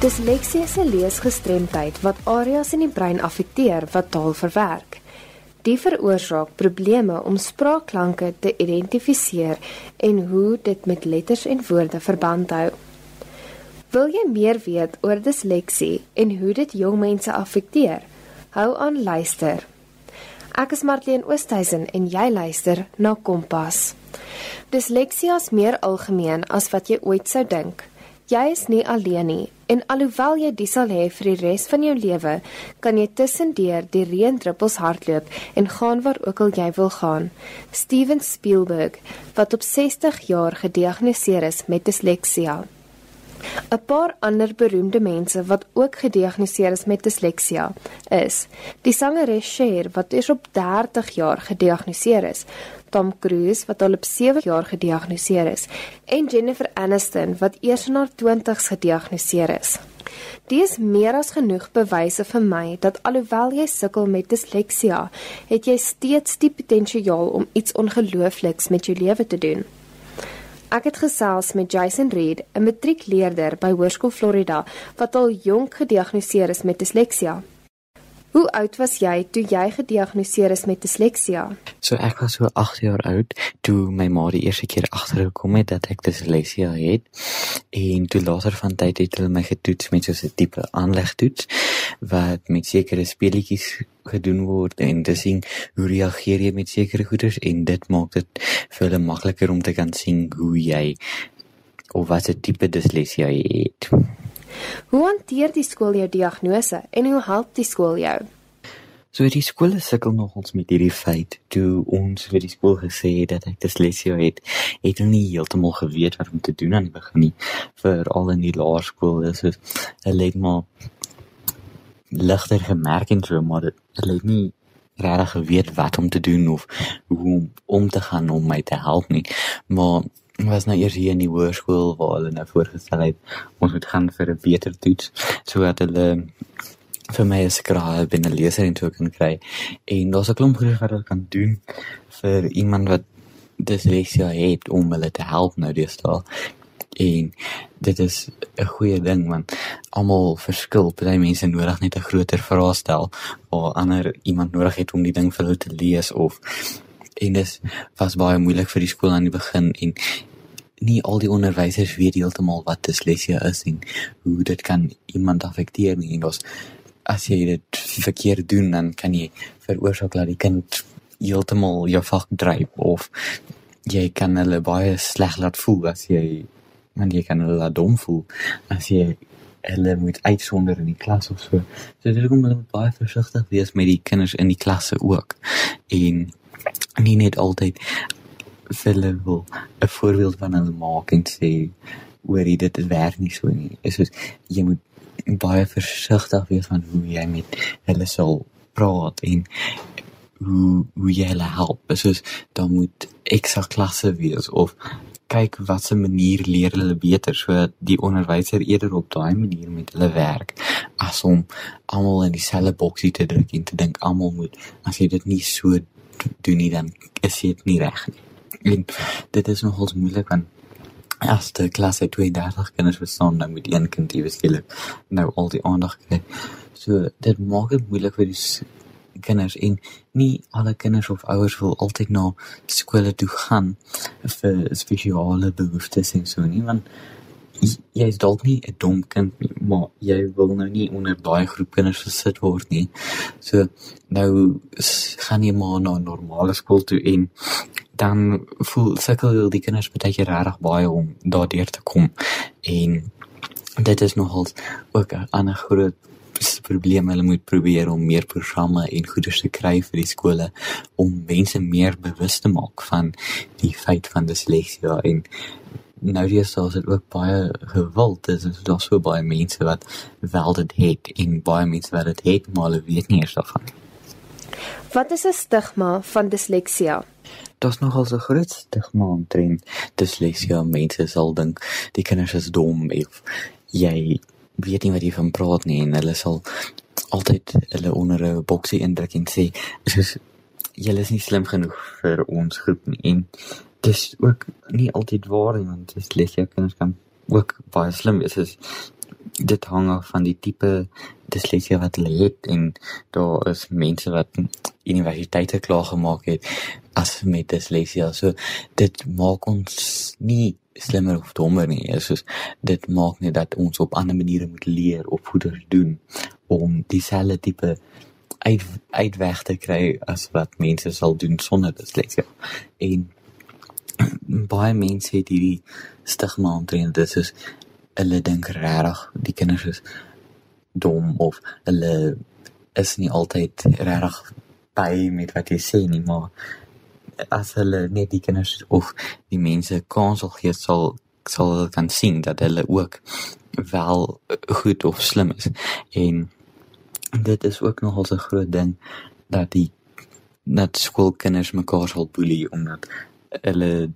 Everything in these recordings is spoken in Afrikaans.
Disleksie is 'n leesgestremdheid wat areas in die brein affekteer wat taal verwerk. Die veroorsaak probleme om spraakklanke te identifiseer en hoe dit met letters en woorde verband hou. Wil jy meer weet oor disleksie en hoe dit jong mense affekteer? Hou aan luister. Ek is Marlene Oosthuizen en jy luister na Kompas. Disleksie is meer algemeen as wat jy ooit sou dink. Jy is nie alleen nie en alhoewel jy dit sal hê vir die res van jou lewe, kan jy tussendeur die reendruppels hardloop en gaan waar ook al jy wil gaan. Steven Spielberg, wat op 60 jaar gediagnoseer is met disleksie. 'n Paar ander beroemde mense wat ook gediagnoseer is met disleksie is die sangeres Cher wat eers op 30 jaar gediagnoseer is, Tom Cruise wat al op 7 jaar gediagnoseer is en Jennifer Aniston wat eers in haar 20's gediagnoseer is. Dis meer as genoeg bewyse vir my dat alhoewel jy sukkel met disleksie, het jy steeds die potensiaal om iets ongeloofliks met jou lewe te doen. Ek het gesels met Jason Reed, 'n matriekleerder by Hoërskool Florida wat al jonk gediagnoseer is met disleksie. Hoe oud was jy toe jy gediagnoseer is met disleksie? So ek was so 8 jaar oud toe my ma die eerste keer agtergekom het dat ek disleksie het. En toe later van tyd het hulle my getoets met so 'n tipe aanlegtoets wat met sekere speletjies gedoen word en te sien hoe reageer jy met sekere goeders en dit maak dit vir hulle makliker om te kan sien hoe jy of wat 'n tipe disleksie jy het. Hoe hanteer die skool jou diagnose en hoe help die skool jou? So die skool sukkel nog ons met hierdie feit. Toe ons vir die skool gesê het dat ek disleksie het, het hulle nie heeltemal geweet wat om te doen aan die begin nie. Veral in die laerskool is dit hulle het maar ligter gemerk en so maar hulle het nie regtig geweet wat om te doen of hoe om, om te gaan om my te help nie. Maar was nou eers hier in die hoërskool waar hulle nou voorgestel het ons moet gaan vir 'n beter toets sodat hulle vir my 'n skraal binne leser en toe kan kry. En daar's 'n klomp goed wat hulle kan doen vir iemand wat disleksie het om hulle te help nou deesdae. En dit is 'n goeie ding want almal verskil. Party mense nodig net 'n groter vraestel of ander iemand nodig het om die ding vir hulle te lees of en dit was baie moeilik vir die skool aan die begin en nie al die onderwysers weet heeltemal wat disleksie is en hoe dit kan iemand affekteer nie en ons as jy dit verkeerd doen dan kan jy veroorsaak dat die kind heeltemal jou vak dryp of jy kan hulle baie sleg laat voel as jy want jy kan hulle laat dom voel as jy hulle moet uitsonder in die klas of so. So dit kom hulle baie versigtig wees met die kinders in die klasse ook. En nie net altyd hulle wil 'n voorbeeld van hulle maak en sê oor dit dit werk nie so nie. Is soos jy moet baie versigtig wees van hoe jy met hulle sal praat en hoe hoe jy hulle help. Is soos dan moet ekstra klasse wees of kyk watse manier leer hulle beter sodat die onderwyser eerder op daai manier met hulle werk as om almal in dieselfde boksie te druk en te dink almal moet as jy dit nie so doen nie dan is dit nie reg nie. En dit is nogals moeilik want as die klas uit 32 kinders bestaan, dan moet een kind iewes skielik nou al die aandag kry. So dit maak dit moeilik vir die kinders en nie alle kinders of ouers wil altyd na skole toe gaan vir spesiale behoeftes en so nie want jy is dalk nie 'n dom kind nie, maar jy wil nou nie onder daai groep kinders gesit word nie. So nou gaan jy maar na normale skool toe en dan voel sukkel die kinders baie keer regtig baie om daardeur te kom. En dit is nogal ook 'n ander groot probleem hulle moet probeer om meer programme en goeders te kry vir die skole om mense meer bewus te maak van die feit van disleksie en nou die is dit ook baie gewild is daar so baie mense wat wel dit het en baie mense wat dit het maar hulle weet nie eers daarvan Wat is 'n stigma van disleksie? Daar's nogal so groot stigma omtrent disleksie. Mense sal dink die kinders is dom of jy weet nie wat jy van praat nie en hulle sal altyd hulle onder 'n boksie indruk en sê soos julle is nie slim genoeg vir ons groep nie en dis ook nie altyd waar nie want dis lekker kinders kan ook baie slim wees is dit hang af van die tipe disleksie wat hulle het en daar is mense wat universiteite klaar gemaak het as met disleksie. So dit maak ons nie slimmer of dommer nie. Dit is dit maak net dat ons op ander maniere moet leer of goeders doen om dieselfde tipe uit uitweg te kry as wat mense sal doen sonder disleksie. En baie mense het hierdie stigma omtrent dit is hulle dink regtig die kinders is dom of hulle is nie altyd regtig by met wat jy sê nie maar as hulle net die kinders of die mense kans sal gee sal sal hulle kan sien dat hulle ook wel goed of slim is. En dit is ook nogal 'n groot ding dat die dat skoolkinders mekaar sal boelie omdat hulle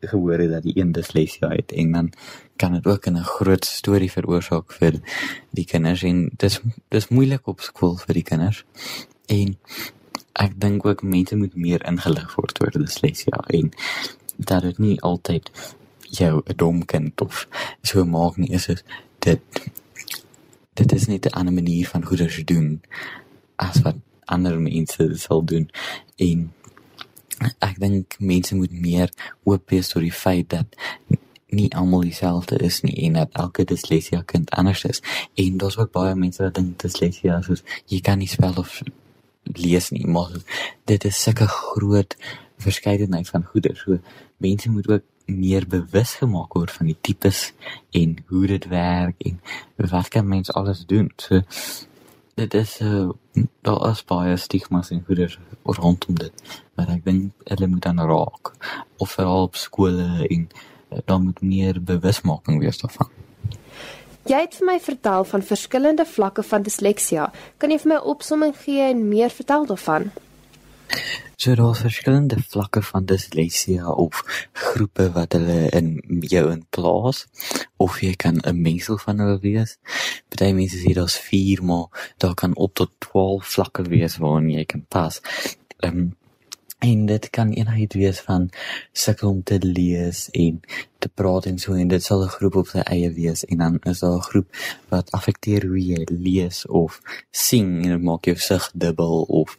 gehoor het dat die een disleksie het en dan kan dit ook 'n groot storie veroorsaak vir die kinders en dis dis moeilik op skool vir die kinders. En ek dink ook mense moet meer ingelig word oor disleksie en dat dit nie altyd jou 'n dom kind of so maak nie is dit dit is nie 'n ander manier van goeders doen as wat ander mense sal doen en ek dink mense moet meer oop wees oor die feit dat nie almal dieselfde is nie en dat elke disleksie kind anders is. En daar's ook baie mense wat dink disleksie is soos jy kan nie spel of lees nie, maar dit is sulke groot verskeidenheid van goeie. So mense moet ook meer bewus gemaak word van die tipes en hoe dit werk en wat kan mens alles doen. So dit is uh, daar is baie stigmas en goeders rondom dit maar ek dink hulle moet dan raak of veral op skole en dan moet meer bewusmaking wees daarvan Jy het vir my vertel van verskillende vlakke van disleksia. Kan jy vir my 'n opsomming gee en meer vertel daarvan? So daar is verskillende vlakke van disleksie of groepe wat hulle in jou in plaas of jy kan 'n mengsel van hulle wees. Party mense sê daar's 4, maar daar kan op tot 12 vlakke wees waarin jy kan pas. Ehm um, En dit kan eenheid wees van sukkel om te lees en te praat en so en dit sal 'n groep op sy eie wees en dan is daar 'n groep wat affekteer hoe jy lees of sing en dit maak jou sig dubbel of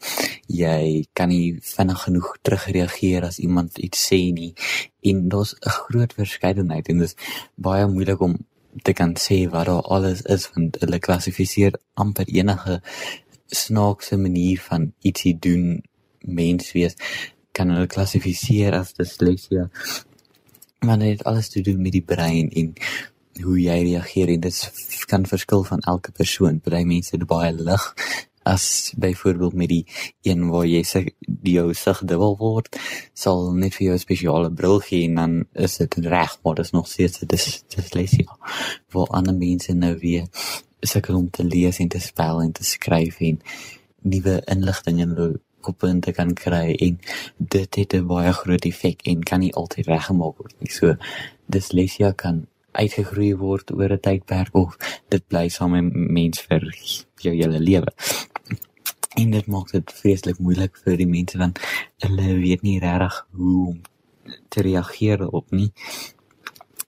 jy kan nie vinnig genoeg terugreageer as iemand iets sê nie. En daar's 'n groot verskeidenheid en dit is baie moeilik om te kan sê wat daar alles is want hulle klassifiseer amper enige snaakse manier van ietsie doen mens wees kan hulle klassifiseer as disleksia. Maar dit het alles te doen met die brein en hoe jy reageer en dit kan verskil van elke persoon. Party mense het baie lig as byvoorbeeld met die een waar jy sê die jou sig dubbel word, sal net vir jou spesiale bril gee en dan is dit reg, maar dit is nog steeds dis disleksia. Waar ander mense nou weer sukkel om te lees en te spel en te skryf en nuwe inligting in hulle koppelpunte kan kry en dit het 'n baie groot effek en kan nie altyd reggemaak word nie. So disleksia kan uitgegroei word oor 'n tydperk of dit bly saam met mens vir jou hele lewe. En dit maak dit vreeslik moeilik vir die mense want hulle weet nie regtig hoe om te reageer op nie.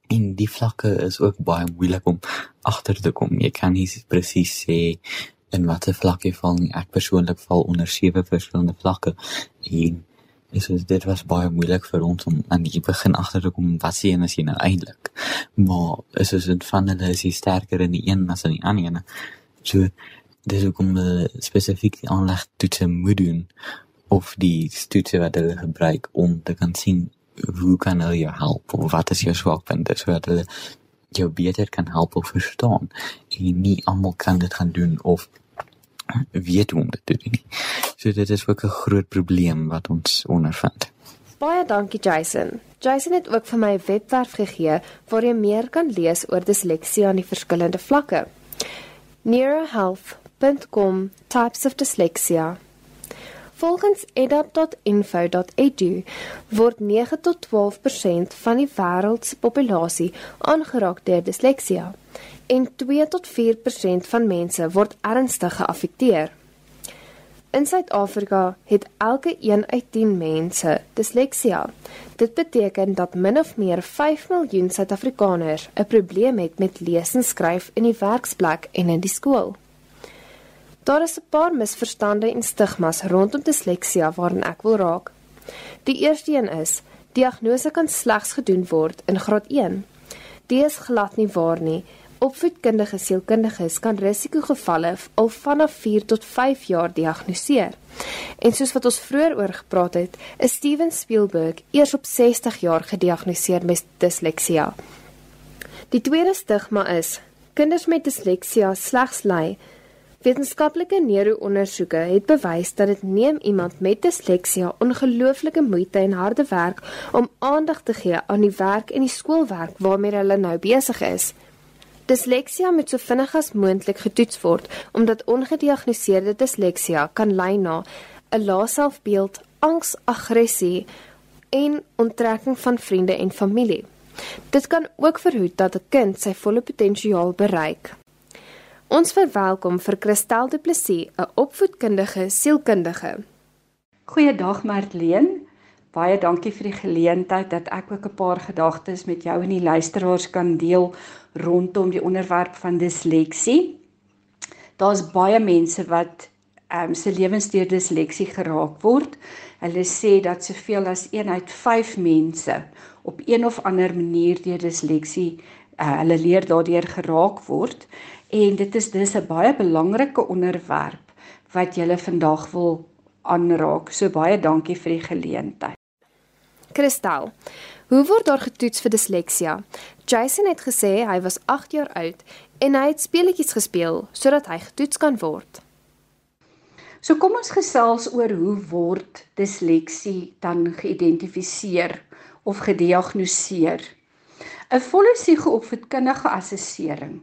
En die vlakke is ook baie moeilik om agter te kom. Jy kan nie presies sê in watter vlak jy val nie. Ek persoonlik val onder sewe verskillende vlakke en is dit was baie moeilik vir ons om aan die begin agter te kom wat sien as jy nou eintlik. Maar is dit van hulle is jy sterker in die een as in die ander ene. So dis ook om spesifiek die aanleg toetse moet doen of die toetse wat hulle gebruik om te kan sien hoe kan hulle jou help of wat is jou swakpunte sodat hulle jou beter kan help of verstaan. En nie almal kan dit gaan doen of weet hoe om dit te doen nie. So dit is ook 'n groot probleem wat ons ondervind. Baie dankie Jason. Jason het ook vir my 'n webwerf gegee waar jy meer kan lees oor disleksie aan die verskillende vlakke. neurohealth.com types of dyslexia Volgens edap.info.edu word 9 tot 12% van die wêreld se populasie aangeraak deur disleksia en 2 tot 4% van mense word ernstig geaffekteer. In Suid-Afrika het elke 1 uit 10 mense disleksia. Dit beteken dat min of meer 5 miljoen Suid-Afrikaners 'n probleem het met lees en skryf in die werksplek en in die skool. Daar is 'n paar misverstande en stigmas rondom disleksia waaraan ek wil raak. Die eerste een is: diagnose kan slegs gedoen word in graad 1. Dit is glad nie waar nie. Opvoedkundige sielkundiges kan risikogevalle al vanaf 4 tot 5 jaar diagnoseer. En soos wat ons vroeër oor gepraat het, is Steven Spielberg eers op 60 jaar gediagnoseer met disleksia. Die tweede stigma is: kinders met disleksia slegs ly Wetenskaplike neuroondersoeke het bewys dat dit neem iemand met disleksia ongelooflike moeite en harde werk om aandag te gee aan die werk en die skoolwerk waarmee hulle nou besig is. Disleksia moet so vinnig as moontlik getoets word omdat ongediagnoseerde disleksia kan lei na 'n lae selfbeeld, angs, aggressie en onttrekking van vriende en familie. Dit kan ook verhoed dat 'n kind sy volle potensiaal bereik. Ons verwelkom vir Christel Du Plessis, 'n opvoedkundige sielkundige. Goeiedag Martleen. Baie dankie vir die geleentheid dat ek ook 'n paar gedagtes met jou en die luisteraars kan deel rondom die onderwerp van disleksie. Daar's baie mense wat ehm um, se lewens deur disleksie geraak word. Hulle sê dat soveel as 1 uit 5 mense op een of ander manier deur disleksie uh, hulle leer daardeur geraak word en dit is dis 'n baie belangrike onderwerp wat julle vandag wil aanraak. So baie dankie vir die geleentheid. Kristal, hoe word daar getoets vir disleksia? Jason het gesê hy was 8 jaar oud en hy het speletjies gespeel sodat hy getoets kan word. So kom ons gesels oor hoe word disleksie dan geïdentifiseer of gediagnoseer. 'n Volle psigoopvoedkundige assessering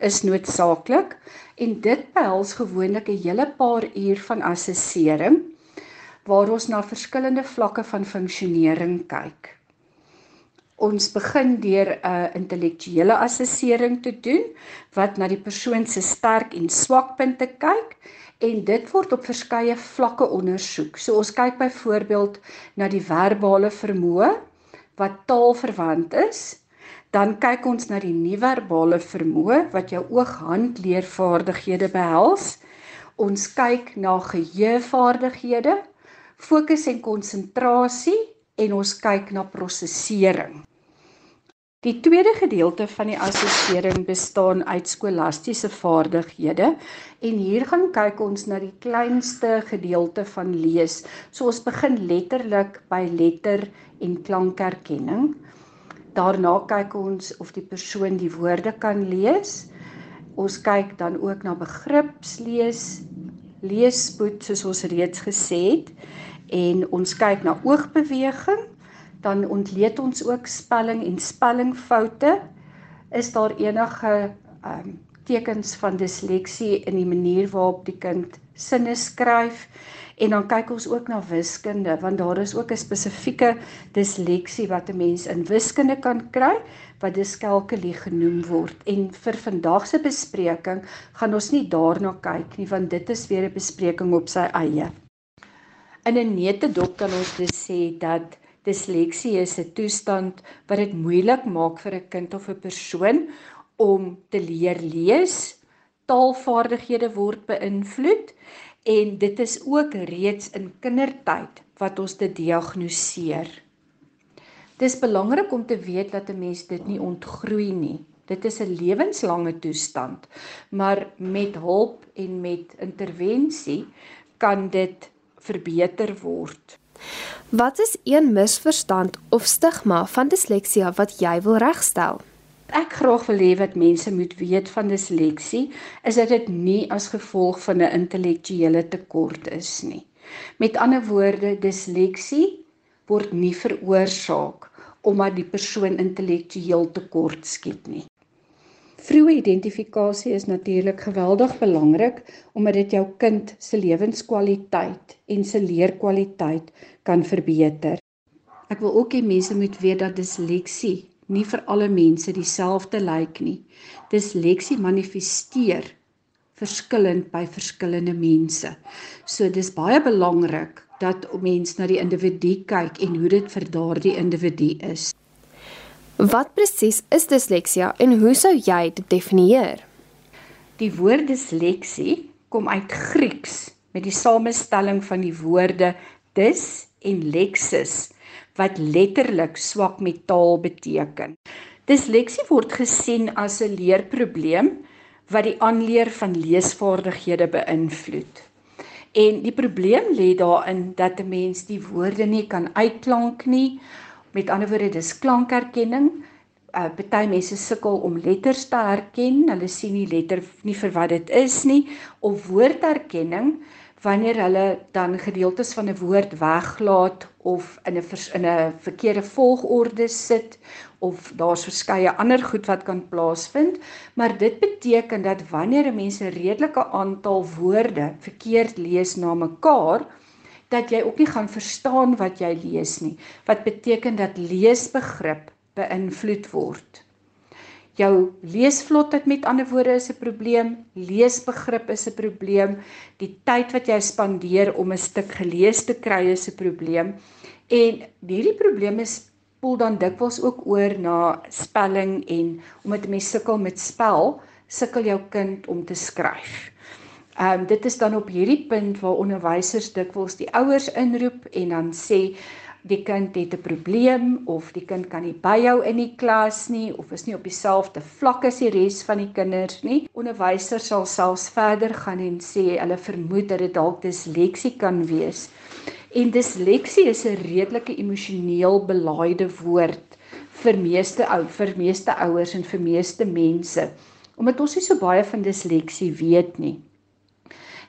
is noodsaaklik en dit behels gewoonlik 'n hele paar uur van assessering waar ons na verskillende vlakke van funksionering kyk. Ons begin deur 'n intellektuele assessering te doen wat na die persoon se sterk en swakpunte kyk en dit word op verskeie vlakke ondersoek. So ons kyk byvoorbeeld na die verbale vermoë wat taalverwant is Dan kyk ons na die nie-verbale vermoë wat jou oog-hand-leervaardighede behels. Ons kyk na geheuevaardighede, fokus en konsentrasie en ons kyk na prosesering. Die tweede gedeelte van die assessering bestaan uit skolastiese vaardighede en hier gaan kyk ons na die kleinste gedeelte van lees. So ons begin letterlik by letter en klankherkenning. Daarna kyk ons of die persoon die woorde kan lees. Ons kyk dan ook na begripslees, leesspoed soos ons reeds gesê het en ons kyk na oogbeweging. Dan ontleed ons ook spelling en spellingfoute. Is daar enige um, tekens van disleksie in die manier waarop die kind sinne skryf? En dan kyk ons ook na wiskunde want daar is ook 'n spesifieke disleksie wat 'n mens in wiskunde kan kry wat diskalkulie genoem word. En vir vandag se bespreking gaan ons nie daarna kyk nie want dit is weer 'n bespreking op sy eie. In 'n netedop kan ons dus sê dat disleksie is 'n toestand wat dit moeilik maak vir 'n kind of 'n persoon om te leer lees. Taalvaardighede word beïnvloed en dit is ook reeds in kindertyd wat ons dit diagnoseer. Dis belangrik om te weet dat 'n mens dit nie ontgroei nie. Dit is 'n lewenslange toestand, maar met hulp en met intervensie kan dit verbeter word. Wat is een misverstand of stigma van disleksia wat jy wil regstel? Ek graag wil hê wat mense moet weet van disleksie is dat dit nie as gevolg van 'n intellektuele tekort is nie. Met ander woorde, disleksie word nie veroorsaak omdat die persoon intellektueel tekort skiet nie. Vroeë identifikasie is natuurlik geweldig belangrik omdat dit jou kind se lewenskwaliteit en se leerkwaliteit kan verbeter. Ek wil ook hê mense moet weet dat disleksie nie vir alle mense dieselfde lyk nie. Disleksie manifesteer verskillend by verskillende mense. So dis baie belangrik dat mens na die individu kyk en hoe dit vir daardie individu is. Wat presies is disleksia en hoe sou jy dit definieer? Die woord disleksie kom uit Grieks met die samestelling van die woorde dis en lexis wat letterlik swak met taal beteken. Disleksie word gesien as 'n leerprobleem wat die aanleer van leesvaardighede beïnvloed. En die probleem lê daarin dat 'n mens die woorde nie kan uitklank nie. Met ander woorde, dis klankerkenning. Uh party mense sukkel om letters te herken. Hulle sien nie letter nie vir wat dit is nie of woordherkenning wanneer hulle dan gedeeltes van 'n woord weglaat of in 'n in 'n verkeerde volgorde sit of daar's verskeie ander goed wat kan plaasvind, maar dit beteken dat wanneer 'n mens 'n redelike aantal woorde verkeerd lees na mekaar, dat jy ook nie gaan verstaan wat jy lees nie, wat beteken dat leesbegrip beïnvloed word. Jou leesvlotheid met ander woorde is 'n probleem, leesbegrip is 'n probleem, die tyd wat jy spandeer om 'n stuk gelees te kry is 'n probleem. En hierdie probleme spoel dan dikwels ook oor na spelling en omdat 'n mens sukkel met spel, sukkel jou kind om te skryf. Ehm um, dit is dan op hierdie punt waar onderwysers dikwels die ouers inroep en dan sê die kind het 'n probleem of die kind kan nie byhou in die klas nie of is nie op dieselfde vlak as die res van die kinders nie. Onderwysers sal selfs verder gaan en sê hulle vermoed dat dit dalk disleksie kan wees. En disleksie is 'n redelike emosioneel belaaide woord vir meeste ou vir meeste ouers en vir meeste mense omdat ons nie so baie van disleksie weet nie.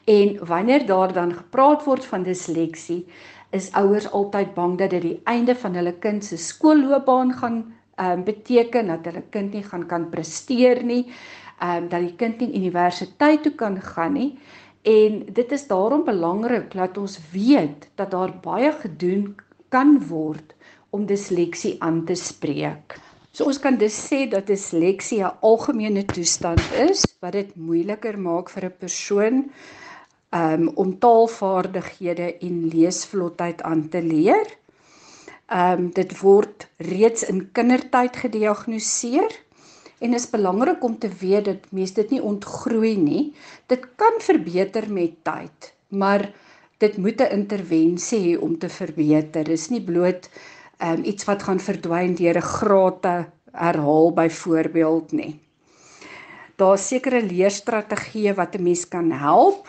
En wanneer daar dan gepraat word van disleksie, is ouers altyd bang dat dit die einde van hulle kind se skoolloopbaan gaan ehm um, beteken dat hulle kind nie gaan kan presteer nie, ehm um, dat die kind nie universiteit toe kan gaan nie. En dit is daarom belangrik dat ons weet dat daar baie gedoen kan word om disleksie aan te spreek. So ons kan dus sê dat disleksie 'n algemene toestand is wat dit moeiliker maak vir 'n persoon um, om taalvaardighede en leesvlotheid aan te leer. Um dit word reeds in kindertyd gediagnoseer en is belangrik om te weet dat mense dit nie ontgroei nie. Dit kan verbeter met tyd, maar dit moet 'n intervensie hê om te verbeter. Dis nie bloot um iets wat gaan verdwyn deur 'n grate herhaal byvoorbeeld nie. Daar's sekere leerstrategieë wat 'n mens kan help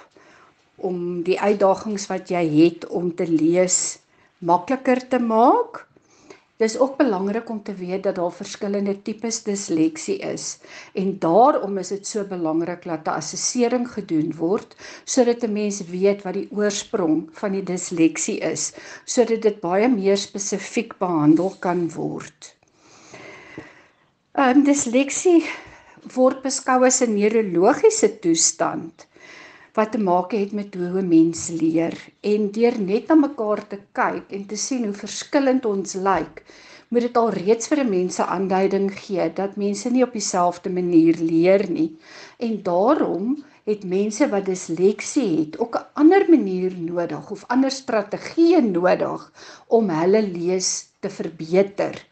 om die uitdagings wat jy het om te lees makliker te maak. Dis ook belangrik om te weet dat daar verskillende tipes disleksie is en daarom is dit so belangrik dat 'n assessering gedoen word sodat 'n mens weet wat die oorsprong van die disleksie is sodat dit baie meer spesifiek behandel kan word. Ehm um, disleksie word beskou as 'n neurologiese toestand wat te maak het met hoe 'n mens leer en deur net na mekaar te kyk en te sien hoe verskillend ons lyk, moet dit al reeds vir 'n mens 'n aanduiding gee dat mense nie op dieselfde manier leer nie. En daarom het mense wat disleksie het ook 'n ander manier nodig of ander strategieë nodig om hulle lees te verbeter.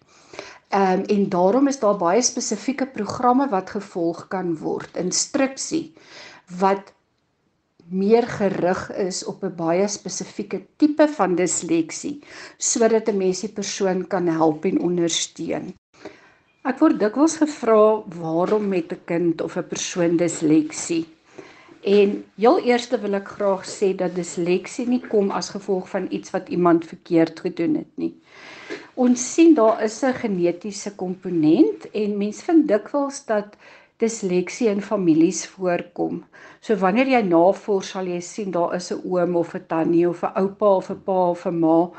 Ehm um, en daarom is daar baie spesifieke programme wat gevolg kan word, instruksie wat meer gerig is op 'n baie spesifieke tipe van disleksie sodat 'n mens die persoon kan help en ondersteun. Ek word dikwels gevra waarom met 'n kind of 'n persoon disleksie. En heel eerste wil ek graag sê dat disleksie nie kom as gevolg van iets wat iemand verkeerd gedoen het nie. Ons sien daar is 'n genetiese komponent en mense vind dikwels dat disleksie in families voorkom. So wanneer jy navors sal jy sien daar is 'n oom of 'n tannie of 'n oupa of 'n pa of 'n ma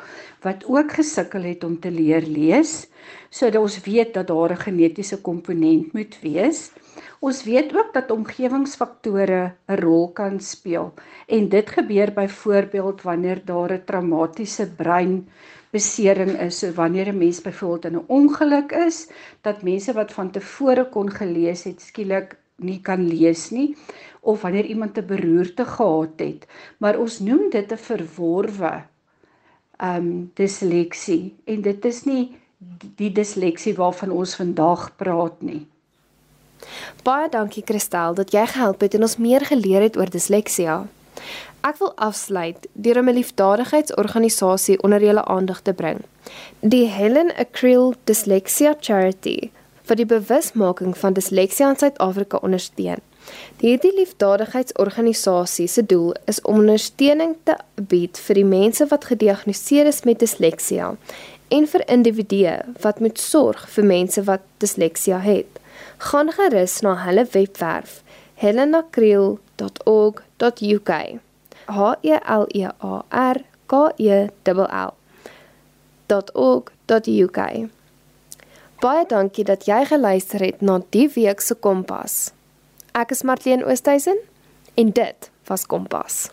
wat ook gesukkel het om te leer lees. So dat ons weet dat daar 'n genetiese komponent moet wees. Ons weet ook dat omgewingsfaktore 'n rol kan speel en dit gebeur byvoorbeeld wanneer daar 'n traumatiese brein besering is. So wanneer 'n mens byvoorbeeld in 'n ongeluk is, dat mense wat van tevore kon gelees het, skielik nie kan lees nie of wanneer iemand 'n beroerte gehad het, maar ons noem dit 'n verworwe ehm um, disleksie en dit is nie die disleksie waarvan ons vandag praat nie. Baie dankie Christel dat jy gehelp het en ons meer geleer het oor disleksia. Ek wil afsluit deur 'n liefdadigheidsorganisasie onder julle aandag te bring. Die Helen Acryl Dyslexia Charity vir die bewusmaking van disleksia in Suid-Afrika ondersteun. Hierdie liefdadigheidsorganisasie se doel is om ondersteuning te bied vir die mense wat gediagnoseer is met disleksia en vir individue wat moet sorg vir mense wat disleksia het. Gaan gerus na hulle webwerf helenacryl.org.uk. H E L E A R K E L L .org.uk. Baie dankie dat jy geluister het na die week se Kompas. Ek is Marlene Oosthuizen en dit was Kompas.